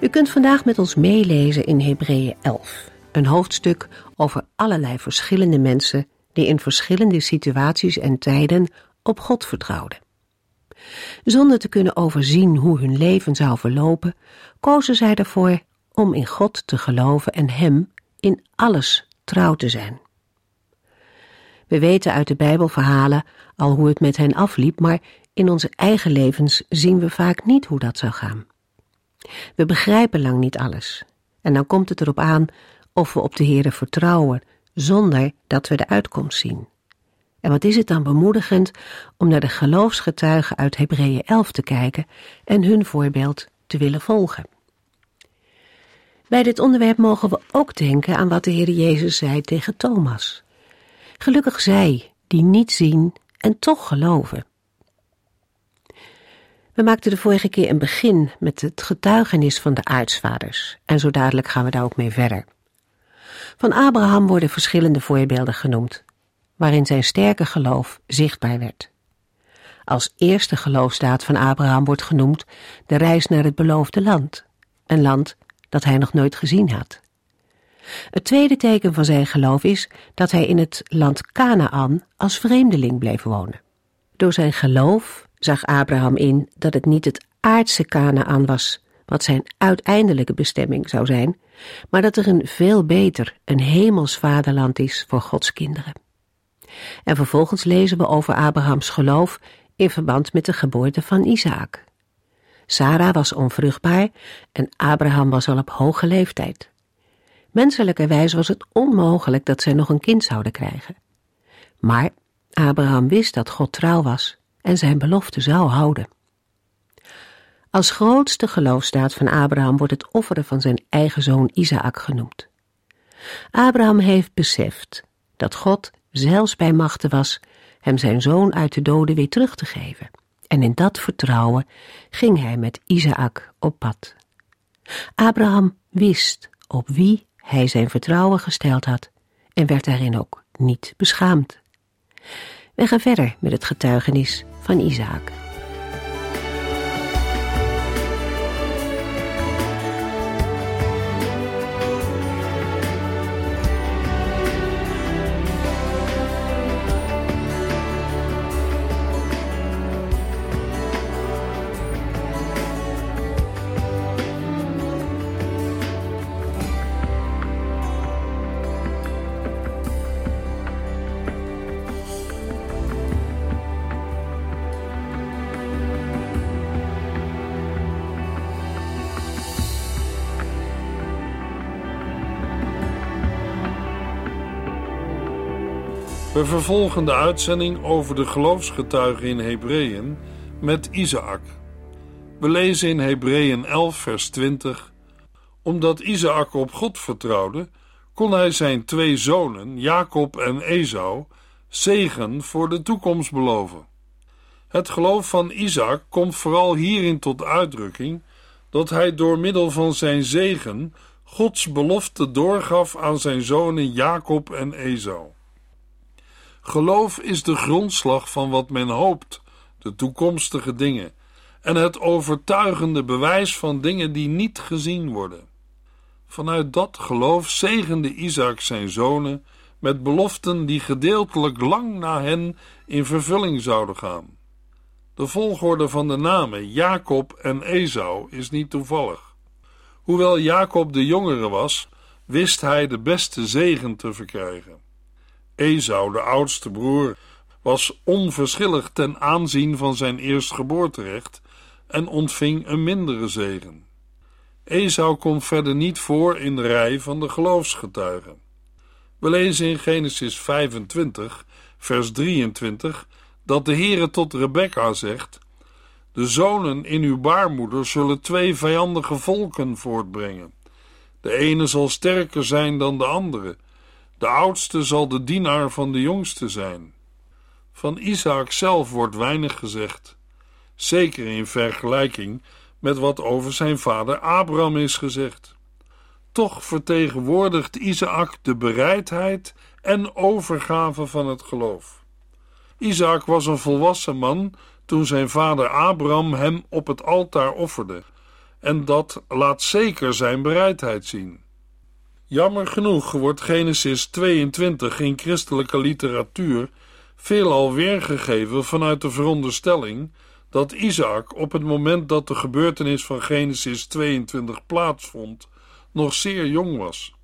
U kunt vandaag met ons meelezen in Hebreeën 11, een hoofdstuk over allerlei verschillende mensen die in verschillende situaties en tijden op God vertrouwden. Zonder te kunnen overzien hoe hun leven zou verlopen, kozen zij ervoor om in God te geloven en Hem in alles trouw te zijn. We weten uit de Bijbelverhalen al hoe het met hen afliep, maar in onze eigen levens zien we vaak niet hoe dat zou gaan. We begrijpen lang niet alles. En dan komt het erop aan of we op de Heere vertrouwen, zonder dat we de uitkomst zien. En wat is het dan bemoedigend om naar de geloofsgetuigen uit Hebreeën 11 te kijken en hun voorbeeld te willen volgen. Bij dit onderwerp mogen we ook denken aan wat de Heer Jezus zei tegen Thomas. Gelukkig zij die niet zien en toch geloven. We maakten de vorige keer een begin met het getuigenis van de aartsvaders en zo dadelijk gaan we daar ook mee verder. Van Abraham worden verschillende voorbeelden genoemd, waarin zijn sterke geloof zichtbaar werd. Als eerste geloofstaat van Abraham wordt genoemd de reis naar het beloofde land, een land dat hij nog nooit gezien had. Het tweede teken van zijn geloof is dat hij in het land Canaan als vreemdeling bleef wonen. Door zijn geloof zag Abraham in dat het niet het aardse Canaan was, wat zijn uiteindelijke bestemming zou zijn, maar dat er een veel beter, een hemels vaderland is voor Gods kinderen. En vervolgens lezen we over Abrahams geloof in verband met de geboorte van Isaac. Sarah was onvruchtbaar en Abraham was al op hoge leeftijd. Menselijkerwijs was het onmogelijk dat zij nog een kind zouden krijgen. Maar Abraham wist dat God trouw was en zijn belofte zou houden. Als grootste geloofstaat van Abraham wordt het offeren van zijn eigen zoon Isaac genoemd. Abraham heeft beseft dat God zelfs bij machten was hem zijn zoon uit de doden weer terug te geven. En in dat vertrouwen ging hij met Isaac op pad. Abraham wist op wie hij zijn vertrouwen gesteld had en werd daarin ook niet beschaamd. We gaan verder met het getuigenis van Isaac. We vervolgen de uitzending over de geloofsgetuigen in Hebreeën met Isaac. We lezen in Hebreeën 11, vers 20: Omdat Isaac op God vertrouwde, kon hij zijn twee zonen, Jacob en Esau, zegen voor de toekomst beloven. Het geloof van Isaac komt vooral hierin tot uitdrukking dat hij door middel van zijn zegen Gods belofte doorgaf aan zijn zonen Jacob en Esau. Geloof is de grondslag van wat men hoopt, de toekomstige dingen, en het overtuigende bewijs van dingen die niet gezien worden. Vanuit dat geloof zegende Isaac zijn zonen met beloften die gedeeltelijk lang na hen in vervulling zouden gaan. De volgorde van de namen Jacob en Esau is niet toevallig. Hoewel Jacob de jongere was, wist hij de beste zegen te verkrijgen. Esau, de oudste broer, was onverschillig ten aanzien van zijn eerstgeboorterecht en ontving een mindere zegen. Esau komt verder niet voor in de rij van de geloofsgetuigen. We lezen in Genesis 25, vers 23, dat de Heere tot Rebekka zegt: De zonen in uw baarmoeder zullen twee vijandige volken voortbrengen. De ene zal sterker zijn dan de andere. De oudste zal de dienaar van de jongste zijn. Van Isaac zelf wordt weinig gezegd, zeker in vergelijking met wat over zijn vader Abraham is gezegd. Toch vertegenwoordigt Isaac de bereidheid en overgave van het geloof. Isaac was een volwassen man toen zijn vader Abraham hem op het altaar offerde, en dat laat zeker zijn bereidheid zien. Jammer genoeg wordt Genesis 22 in christelijke literatuur veelal weergegeven vanuit de veronderstelling dat Isaac op het moment dat de gebeurtenis van Genesis 22 plaatsvond, nog zeer jong was.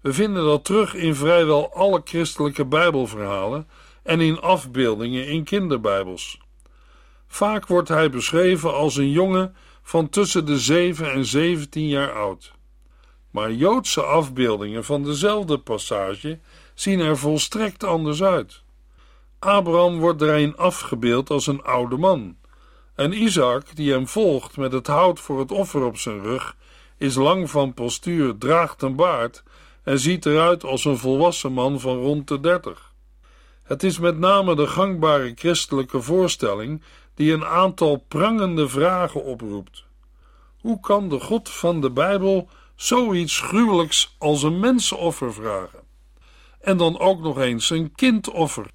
We vinden dat terug in vrijwel alle christelijke Bijbelverhalen en in afbeeldingen in kinderbijbels. Vaak wordt hij beschreven als een jongen van tussen de 7 en 17 jaar oud. Maar Joodse afbeeldingen van dezelfde passage zien er volstrekt anders uit. Abraham wordt daarin afgebeeld als een oude man. En Isaac, die hem volgt met het hout voor het offer op zijn rug, is lang van postuur, draagt een baard en ziet eruit als een volwassen man van rond de dertig. Het is met name de gangbare christelijke voorstelling die een aantal prangende vragen oproept. Hoe kan de God van de Bijbel zoiets gruwelijks als een mensenoffer vragen? En dan ook nog eens een kindoffer.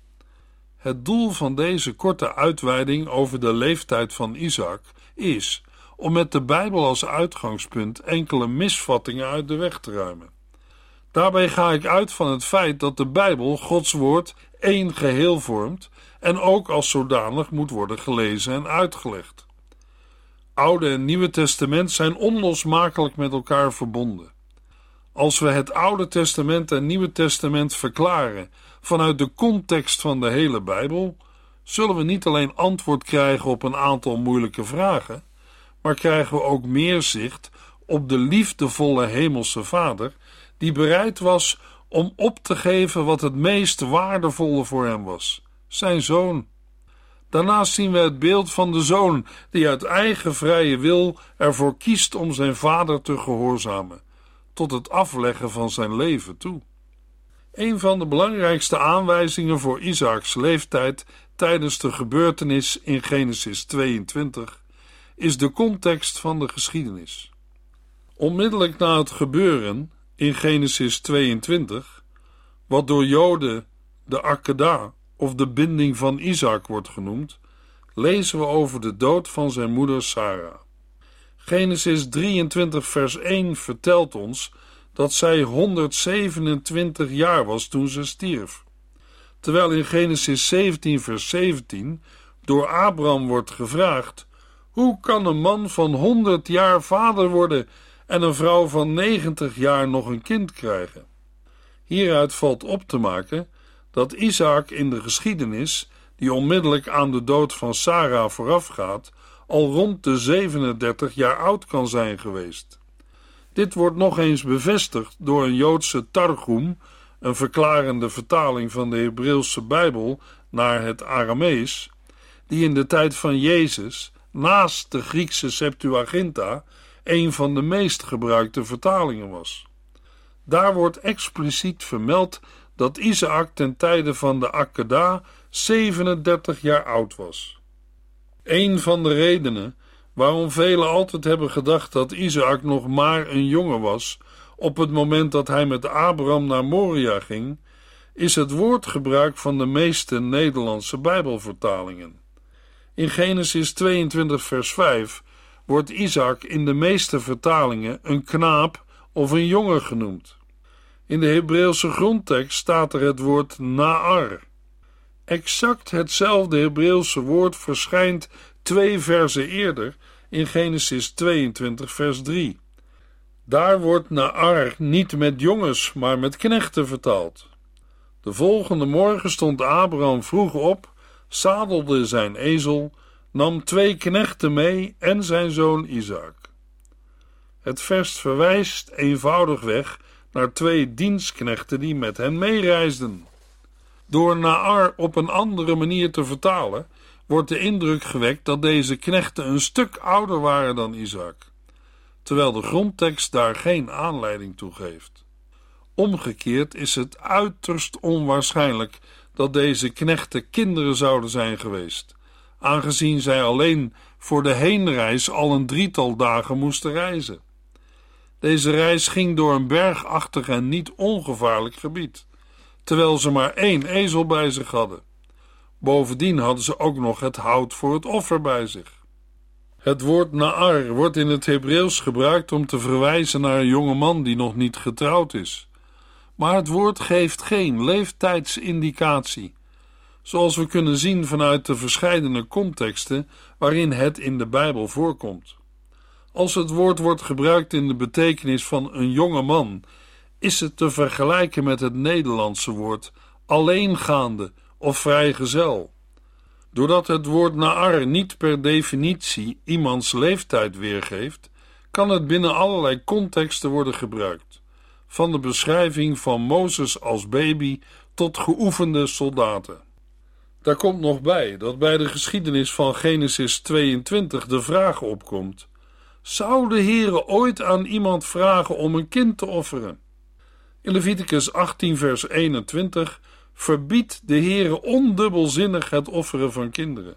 Het doel van deze korte uitweiding over de leeftijd van Isaac is om met de Bijbel als uitgangspunt enkele misvattingen uit de weg te ruimen. Daarbij ga ik uit van het feit dat de Bijbel, Gods woord, één geheel vormt en ook als zodanig moet worden gelezen en uitgelegd. Oude en Nieuwe Testament zijn onlosmakelijk met elkaar verbonden. Als we het Oude Testament en Nieuwe Testament verklaren vanuit de context van de hele Bijbel, zullen we niet alleen antwoord krijgen op een aantal moeilijke vragen, maar krijgen we ook meer zicht op de liefdevolle Hemelse Vader, die bereid was om op te geven wat het meest waardevolle voor hem was: zijn zoon. Daarnaast zien we het beeld van de zoon die uit eigen vrije wil ervoor kiest om zijn vader te gehoorzamen, tot het afleggen van zijn leven toe. Een van de belangrijkste aanwijzingen voor Isaaks leeftijd tijdens de gebeurtenis in Genesis 22 is de context van de geschiedenis. Onmiddellijk na het gebeuren in Genesis 22, wat door Joden de Akedah of de binding van Isaac wordt genoemd, lezen we over de dood van zijn moeder Sarah. Genesis 23, vers 1 vertelt ons dat zij 127 jaar was toen ze stierf. Terwijl in Genesis 17, vers 17 door Abraham wordt gevraagd: Hoe kan een man van 100 jaar vader worden en een vrouw van 90 jaar nog een kind krijgen? Hieruit valt op te maken dat Isaac in de geschiedenis, die onmiddellijk aan de dood van Sarah voorafgaat, al rond de 37 jaar oud kan zijn geweest. Dit wordt nog eens bevestigd door een Joodse Targum, een verklarende vertaling van de Hebreeuwse Bijbel naar het Aramees, die in de tijd van Jezus, naast de Griekse Septuaginta, een van de meest gebruikte vertalingen was. Daar wordt expliciet vermeld dat Isaac ten tijde van de Akedah 37 jaar oud was. Een van de redenen waarom velen altijd hebben gedacht dat Isaac nog maar een jongen was op het moment dat hij met Abraham naar Moria ging, is het woordgebruik van de meeste Nederlandse Bijbelvertalingen. In Genesis 22, vers 5 wordt Isaac in de meeste vertalingen een knaap of een jongen genoemd. In de Hebreeuwse grondtekst staat er het woord naar. Exact hetzelfde Hebreeuwse woord verschijnt twee versen eerder in Genesis 22, vers 3. Daar wordt naar niet met jongens, maar met knechten vertaald. De volgende morgen stond Abraham vroeg op, zadelde zijn ezel, nam twee knechten mee en zijn zoon Isaac. Het vers verwijst eenvoudigweg naar twee dienstknechten die met hen meereisden. Door Naar op een andere manier te vertalen, wordt de indruk gewekt dat deze knechten een stuk ouder waren dan Isaac, terwijl de grondtekst daar geen aanleiding toe geeft. Omgekeerd is het uiterst onwaarschijnlijk dat deze knechten kinderen zouden zijn geweest, aangezien zij alleen voor de heenreis al een drietal dagen moesten reizen. Deze reis ging door een bergachtig en niet ongevaarlijk gebied, terwijl ze maar één ezel bij zich hadden. Bovendien hadden ze ook nog het hout voor het offer bij zich. Het woord naar wordt in het Hebreeuws gebruikt om te verwijzen naar een jonge man die nog niet getrouwd is. Maar het woord geeft geen leeftijdsindicatie, zoals we kunnen zien vanuit de verschillende contexten waarin het in de Bijbel voorkomt. Als het woord wordt gebruikt in de betekenis van een jonge man, is het te vergelijken met het Nederlandse woord alleengaande of vrijgezel. Doordat het woord naar niet per definitie iemands leeftijd weergeeft, kan het binnen allerlei contexten worden gebruikt, van de beschrijving van Mozes als baby tot geoefende soldaten. Daar komt nog bij dat bij de geschiedenis van Genesis 22 de vraag opkomt: zou de Heere ooit aan iemand vragen om een kind te offeren? In Leviticus 18, vers 21 verbiedt de Heere ondubbelzinnig het offeren van kinderen.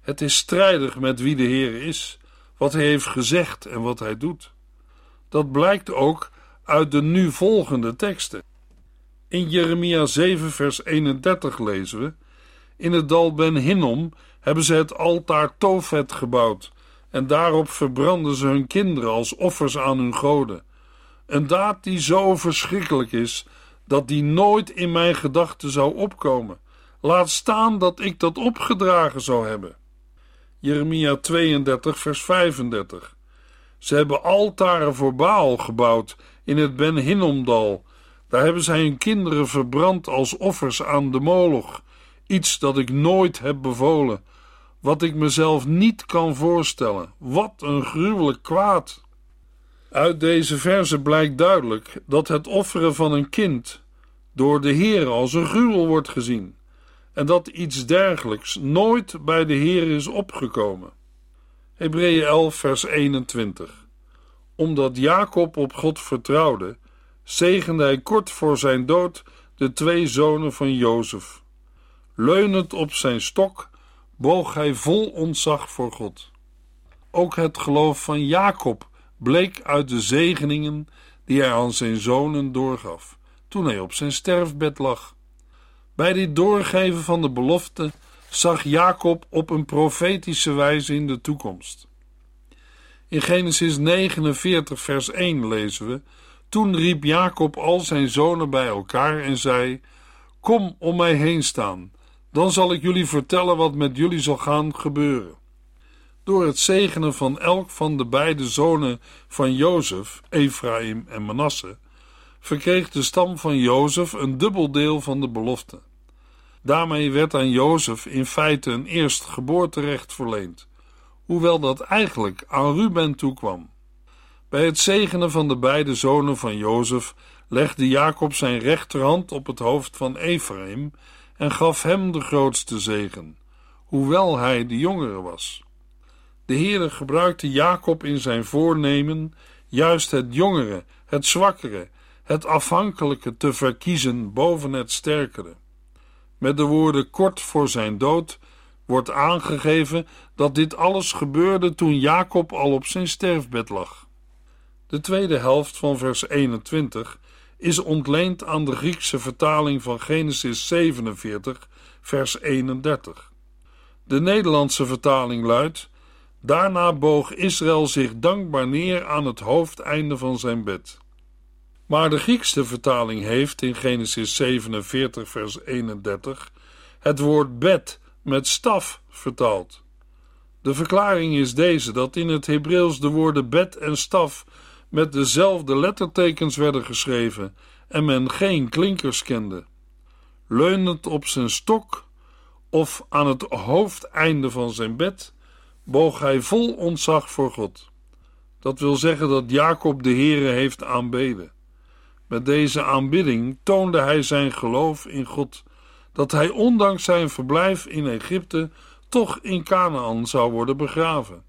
Het is strijdig met wie de Heere is, wat hij heeft gezegd en wat hij doet. Dat blijkt ook uit de nu volgende teksten. In Jeremia 7, vers 31 lezen we: In het dal Ben Hinnom hebben ze het altaar Tofet gebouwd, en daarop verbranden ze hun kinderen als offers aan hun goden. Een daad die zo verschrikkelijk is dat die nooit in mijn gedachten zou opkomen. Laat staan dat ik dat opgedragen zou hebben. Jeremia 32, vers 35. Ze hebben altaren voor Baal gebouwd in het Ben Hinnomdal. Daar hebben zij hun kinderen verbrand als offers aan de moloch. Iets dat ik nooit heb bevolen. Wat ik mezelf niet kan voorstellen. Wat een gruwelijk kwaad. Uit deze verse blijkt duidelijk dat het offeren van een kind door de Heer als een gruwel wordt gezien en dat iets dergelijks nooit bij de Heer is opgekomen. Hebreeën 11 vers 21 Omdat Jacob op God vertrouwde, zegende hij kort voor zijn dood de twee zonen van Jozef. Leunend op zijn stok boog hij vol ontzag voor God. Ook het geloof van Jacob bleek uit de zegeningen die hij aan zijn zonen doorgaf, toen hij op zijn sterfbed lag. Bij dit doorgeven van de belofte zag Jacob op een profetische wijze in de toekomst. In Genesis 49, vers 1 lezen we: Toen riep Jacob al zijn zonen bij elkaar en zei: Kom om mij heen staan, dan zal ik jullie vertellen wat met jullie zal gaan gebeuren. Door het zegenen van elk van de beide zonen van Jozef, Ephraim en Manasse, verkreeg de stam van Jozef een dubbel deel van de belofte. Daarmee werd aan Jozef in feite een eerstgeboorterecht verleend, hoewel dat eigenlijk aan Ruben toekwam. Bij het zegenen van de beide zonen van Jozef legde Jacob zijn rechterhand op het hoofd van Ephraim en gaf hem de grootste zegen, hoewel hij de jongere was. De Heere gebruikte Jacob in zijn voornemen juist het jongere, het zwakkere, het afhankelijke te verkiezen boven het sterkere. Met de woorden kort voor zijn dood wordt aangegeven dat dit alles gebeurde toen Jacob al op zijn sterfbed lag. De tweede helft van vers 21 is ontleend aan de Griekse vertaling van Genesis 47, vers 31. De Nederlandse vertaling luidt: Daarna boog Israël zich dankbaar neer aan het hoofdeinde van zijn bed. Maar de Griekse vertaling heeft in Genesis 47, vers 31 het woord bed met staf vertaald. De verklaring is deze: dat in het Hebreeuws de woorden bed en staf met dezelfde lettertekens werden geschreven en men geen klinkers kende. Leunend op zijn stok of aan het hoofdeinde van zijn bed boog hij vol ontzag voor God. Dat wil zeggen dat Jacob de Heere heeft aanbeden. Met deze aanbidding toonde hij zijn geloof in God, dat hij ondanks zijn verblijf in Egypte toch in Canaan zou worden begraven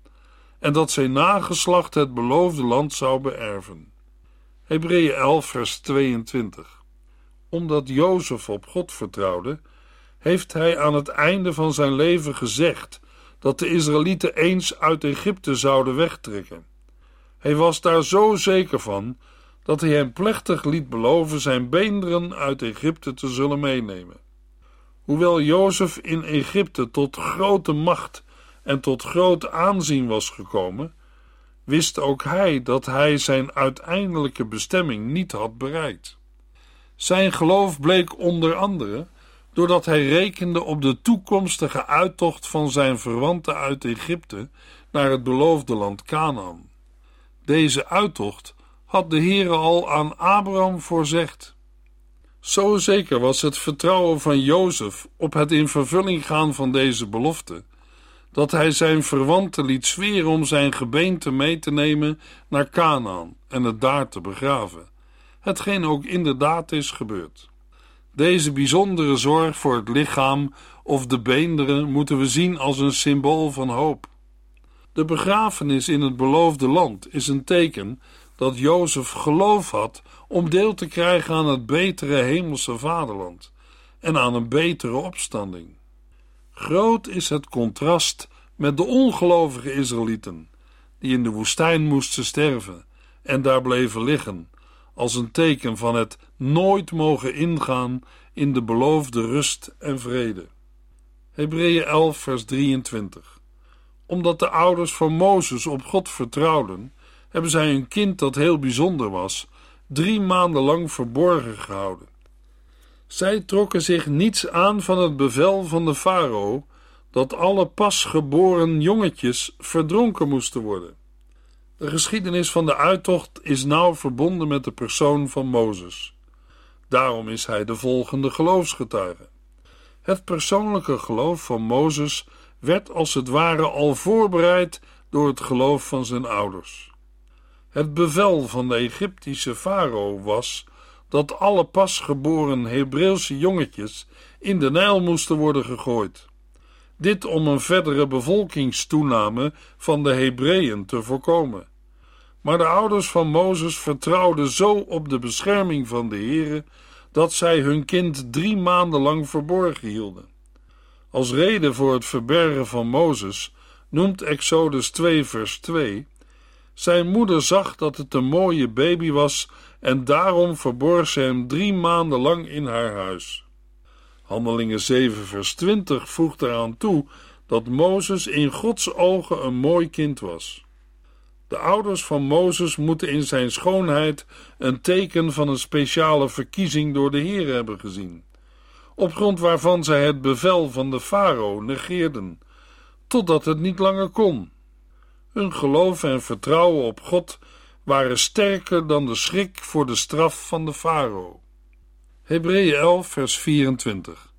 en dat zijn nageslacht het beloofde land zou beërven. Hebreeën 11 vers 22 Omdat Jozef op God vertrouwde, heeft hij aan het einde van zijn leven gezegd dat de Israëlieten eens uit Egypte zouden wegtrekken. Hij was daar zo zeker van dat hij hem plechtig liet beloven zijn beenderen uit Egypte te zullen meenemen. Hoewel Jozef in Egypte tot grote macht en tot groot aanzien was gekomen, wist ook hij dat hij zijn uiteindelijke bestemming niet had bereikt. Zijn geloof bleek onder andere doordat hij rekende op de toekomstige uittocht van zijn verwanten uit Egypte naar het beloofde land Canaan. Deze uittocht had de Heere al aan Abraham voorzegd. Zo zeker was het vertrouwen van Jozef op het in vervulling gaan van deze belofte, dat hij zijn verwanten liet zweren om zijn gebeente mee te nemen naar Canaan en het daar te begraven, hetgeen ook inderdaad is gebeurd. Deze bijzondere zorg voor het lichaam of de beenderen moeten we zien als een symbool van hoop. De begrafenis in het beloofde land is een teken dat Jozef geloof had om deel te krijgen aan het betere hemelse vaderland en aan een betere opstanding. Groot is het contrast met de ongelovige Israëlieten, die in de woestijn moesten sterven en daar bleven liggen, als een teken van het nooit mogen ingaan in de beloofde rust en vrede. Hebreeën 11, vers 23. Omdat de ouders van Mozes op God vertrouwden, hebben zij een kind dat heel bijzonder was, drie maanden lang verborgen gehouden. Zij trokken zich niets aan van het bevel van de farao dat alle pasgeboren jongetjes verdronken moesten worden. De geschiedenis van de uittocht is nauw verbonden met de persoon van Mozes. Daarom is hij de volgende geloofsgetuige. Het persoonlijke geloof van Mozes werd als het ware al voorbereid door het geloof van zijn ouders. Het bevel van de Egyptische farao was dat alle pasgeboren Hebreeuwse jongetjes in de Nijl moesten worden gegooid. Dit om een verdere bevolkingstoename van de Hebreeën te voorkomen. Maar de ouders van Mozes vertrouwden zo op de bescherming van de Heere dat zij hun kind drie maanden lang verborgen hielden. Als reden voor het verbergen van Mozes noemt Exodus 2 vers 2 Zijn moeder zag dat het een mooie baby was en daarom verborg ze hem drie maanden lang in haar huis. Handelingen 7 vers 20 voegt eraan toe dat Mozes in Gods ogen een mooi kind was. De ouders van Mozes moeten in zijn schoonheid een teken van een speciale verkiezing door de Heer hebben gezien, op grond waarvan zij het bevel van de farao negeerden, totdat het niet langer kon. Hun geloof en vertrouwen op God waren sterker dan de schrik voor de straf van de farao. Hebreeën 11, vers 24.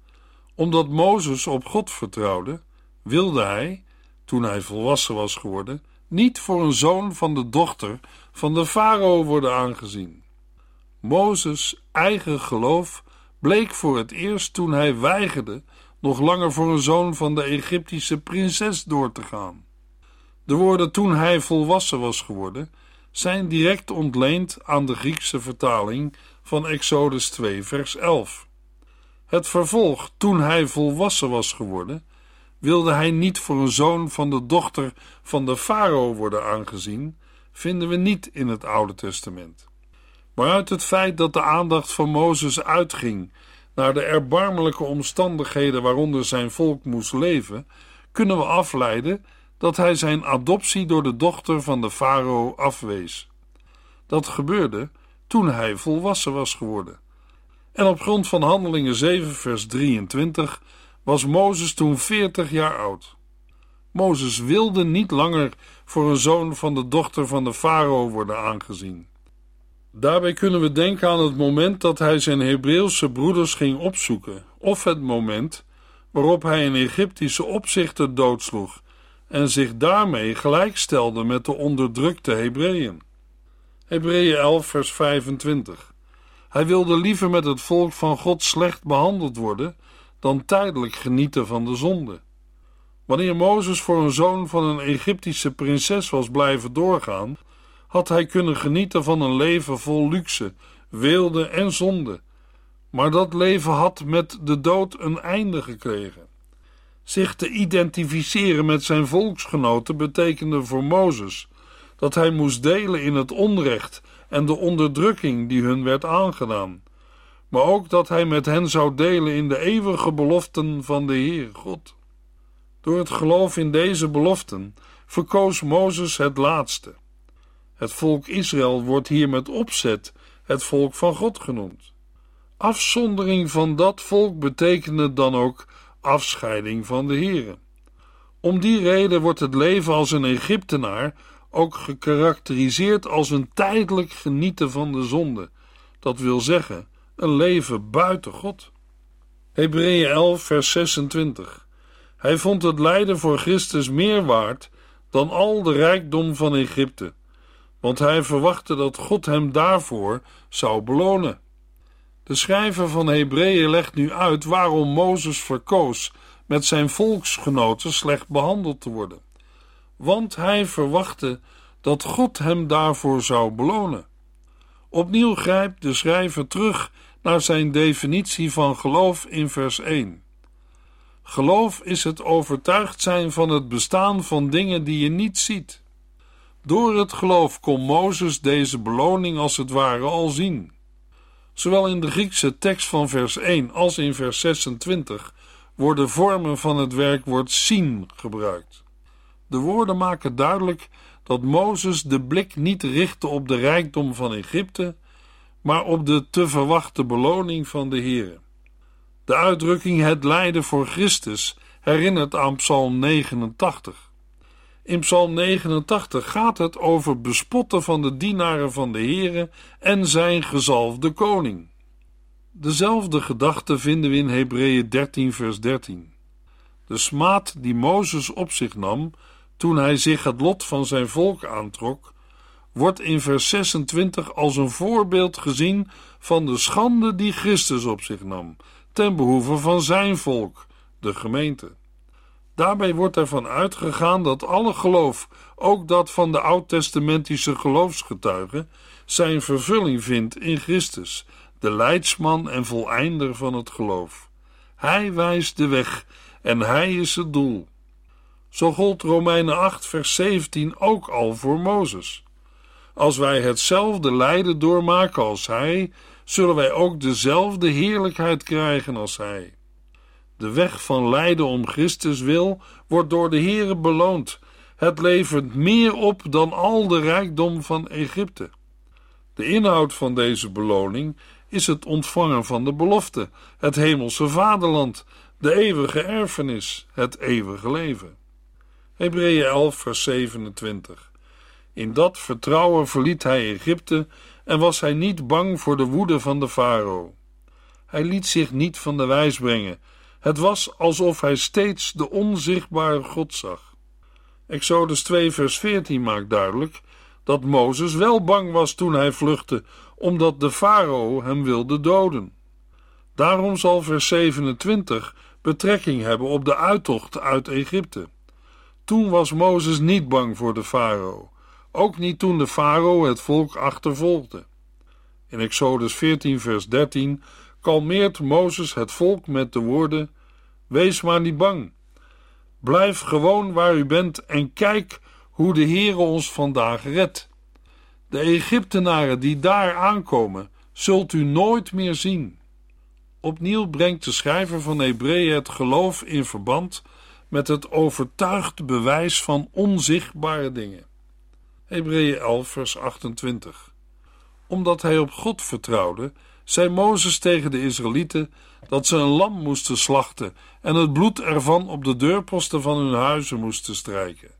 Omdat Mozes op God vertrouwde, wilde hij, toen hij volwassen was geworden, niet voor een zoon van de dochter van de farao worden aangezien. Mozes' eigen geloof bleek voor het eerst toen hij weigerde nog langer voor een zoon van de Egyptische prinses door te gaan. De woorden toen hij volwassen was geworden zijn direct ontleend aan de Griekse vertaling van Exodus 2, vers 11. Het vervolg, toen hij volwassen was geworden, wilde hij niet voor een zoon van de dochter van de farao worden aangezien, vinden we niet in het Oude Testament. Maar uit het feit dat de aandacht van Mozes uitging naar de erbarmelijke omstandigheden waaronder zijn volk moest leven, kunnen we afleiden dat hij zijn adoptie door de dochter van de farao afwees. Dat gebeurde toen hij volwassen was geworden. En op grond van Handelingen 7, vers 23 was Mozes toen 40 jaar oud. Mozes wilde niet langer voor een zoon van de dochter van de farao worden aangezien. Daarbij kunnen we denken aan het moment dat hij zijn Hebreeuwse broeders ging opzoeken, of het moment waarop hij een Egyptische opzichter doodsloeg en zich daarmee gelijkstelde met de onderdrukte Hebreeën. Hebreeën 11, vers 25. Hij wilde liever met het volk van God slecht behandeld worden dan tijdelijk genieten van de zonde. Wanneer Mozes voor een zoon van een Egyptische prinses was blijven doorgaan, had hij kunnen genieten van een leven vol luxe, weelde en zonde. Maar dat leven had met de dood een einde gekregen. Zich te identificeren met zijn volksgenoten betekende voor Mozes dat hij moest delen in het onrecht en de onderdrukking die hun werd aangedaan, maar ook dat hij met hen zou delen in de eeuwige beloften van de Heer God. Door het geloof in deze beloften verkoos Mozes het laatste. Het volk Israël wordt hier met opzet het volk van God genoemd. Afzondering van dat volk betekende dan ook afscheiding van de Heere. Om die reden wordt het leven als een Egyptenaar ook gekarakteriseerd als een tijdelijk genieten van de zonde, dat wil zeggen, een leven buiten God. Hebreeën 11, vers 26. Hij vond het lijden voor Christus meer waard dan al de rijkdom van Egypte, want hij verwachtte dat God hem daarvoor zou belonen. De schrijver van Hebreeën legt nu uit waarom Mozes verkoos met zijn volksgenoten slecht behandeld te worden. Want hij verwachtte dat God hem daarvoor zou belonen. Opnieuw grijpt de schrijver terug naar zijn definitie van geloof in vers 1. Geloof is het overtuigd zijn van het bestaan van dingen die je niet ziet. Door het geloof kon Mozes deze beloning als het ware al zien. Zowel in de Griekse tekst van vers 1 als in vers 26 worden vormen van het werkwoord zien gebruikt. De woorden maken duidelijk dat Mozes de blik niet richtte op de rijkdom van Egypte, maar op de te verwachte beloning van de Heer. De uitdrukking het lijden voor Christus herinnert aan Psalm 89. In Psalm 89 gaat het over bespotten van de dienaren van de Heere en zijn gezalfde koning. Dezelfde gedachte vinden we in Hebreeën 13 vers 13. De smaad die Mozes op zich nam toen hij zich het lot van zijn volk aantrok, wordt in vers 26 als een voorbeeld gezien van de schande die Christus op zich nam, ten behoeve van zijn volk, de gemeente. Daarbij wordt ervan uitgegaan dat alle geloof, ook dat van de oud-testamentische geloofsgetuigen, zijn vervulling vindt in Christus, de leidsman en voleinder van het geloof. Hij wijst de weg en hij is het doel. Zo gold Romeinen 8, vers 17 ook al voor Mozes. Als wij hetzelfde lijden doormaken als hij, zullen wij ook dezelfde heerlijkheid krijgen als hij. De weg van lijden om Christus wil wordt door de Heere beloond. Het levert meer op dan al de rijkdom van Egypte. De inhoud van deze beloning is het ontvangen van de belofte, het hemelse vaderland, de eeuwige erfenis, het eeuwige leven. Hebreeën 11, vers 27. In dat vertrouwen verliet hij Egypte en was hij niet bang voor de woede van de farao. Hij liet zich niet van de wijs brengen. Het was alsof hij steeds de onzichtbare God zag. Exodus 2, vers 14 maakt duidelijk dat Mozes wel bang was toen hij vluchtte, omdat de farao hem wilde doden. Daarom zal vers 27 betrekking hebben op de uittocht uit Egypte. Toen was Mozes niet bang voor de farao, ook niet toen de farao het volk achtervolgde. In Exodus 14, vers 13 kalmeert Mozes het volk met de woorden: Wees maar niet bang. Blijf gewoon waar u bent en kijk hoe de Heere ons vandaag redt. De Egyptenaren die daar aankomen, zult u nooit meer zien. Opnieuw brengt de schrijver van Hebreeën het geloof in verband met het overtuigd bewijs van onzichtbare dingen. Hebreeën 11, vers 28. Omdat hij op God vertrouwde, zei Mozes tegen de Israëlieten dat ze een lam moesten slachten en het bloed ervan op de deurposten van hun huizen moesten strijken.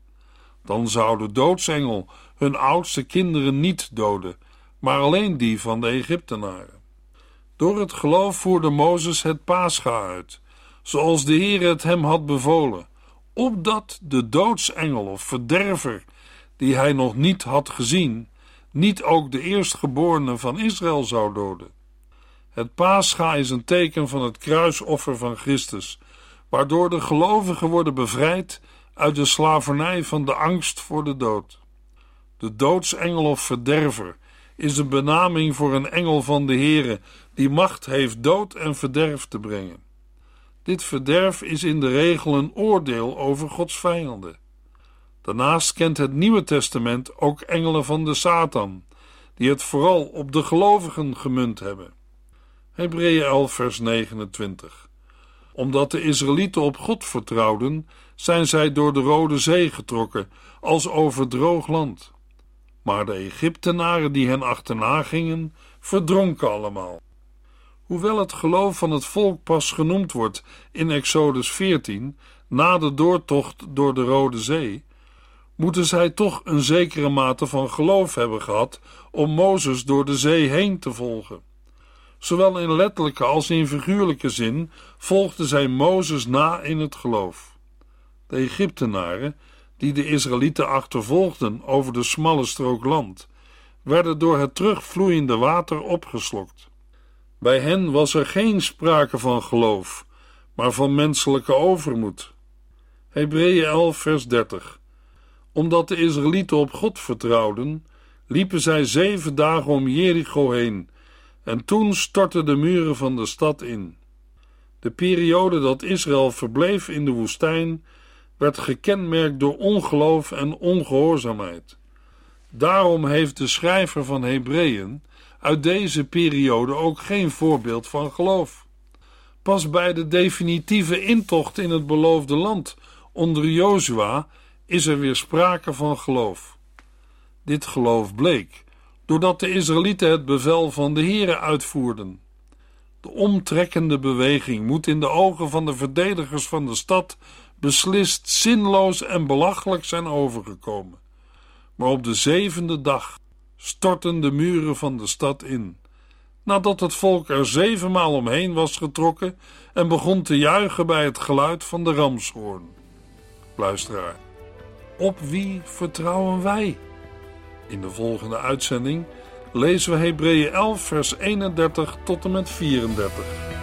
Dan zou de doodsengel hun oudste kinderen niet doden, maar alleen die van de Egyptenaren. Door het geloof voerde Mozes het paascha uit zoals de Heer het hem had bevolen, opdat de doodsengel of verderver, die hij nog niet had gezien, niet ook de eerstgeborene van Israël zou doden. Het paascha is een teken van het kruisoffer van Christus, waardoor de gelovigen worden bevrijd uit de slavernij van de angst voor de dood. De doodsengel of verderver is een benaming voor een engel van de Heere die macht heeft dood en verderf te brengen. Dit verderf is in de regel een oordeel over Gods vijanden. Daarnaast kent het Nieuwe Testament ook engelen van de Satan, die het vooral op de gelovigen gemunt hebben. Hebreeën 11, vers 29. Omdat de Israëlieten op God vertrouwden, zijn zij door de Rode Zee getrokken, als over droog land. Maar de Egyptenaren die hen achterna gingen, verdronken allemaal. Hoewel het geloof van het volk pas genoemd wordt in Exodus 14, na de doortocht door de Rode Zee, moeten zij toch een zekere mate van geloof hebben gehad om Mozes door de zee heen te volgen. Zowel in letterlijke als in figuurlijke zin volgden zij Mozes na in het geloof. De Egyptenaren, die de Israëlieten achtervolgden over de smalle strook land, werden door het terugvloeiende water opgeslokt. Bij hen was er geen sprake van geloof, maar van menselijke overmoed. Hebreeën 11, vers 30. Omdat de Israëlieten op God vertrouwden, liepen zij zeven dagen om Jericho heen, en toen stortten de muren van de stad in. De periode dat Israël verbleef in de woestijn werd gekenmerkt door ongeloof en ongehoorzaamheid. Daarom heeft de schrijver van Hebreeën uit deze periode ook geen voorbeeld van geloof. Pas bij de definitieve intocht in het beloofde land onder Jozua is er weer sprake van geloof. Dit geloof bleek doordat de Israëlieten het bevel van de Heere uitvoerden. De omtrekkende beweging moet in de ogen van de verdedigers van de stad beslist zinloos en belachelijk zijn overgekomen. Maar op de zevende dag stortten de muren van de stad in. Nadat het volk er zevenmaal omheen was getrokken en begon te juichen bij het geluid van de ramshoorn. Luisteraar, op wie vertrouwen wij? In de volgende uitzending lezen we Hebreeën 11, vers 31 tot en met 34.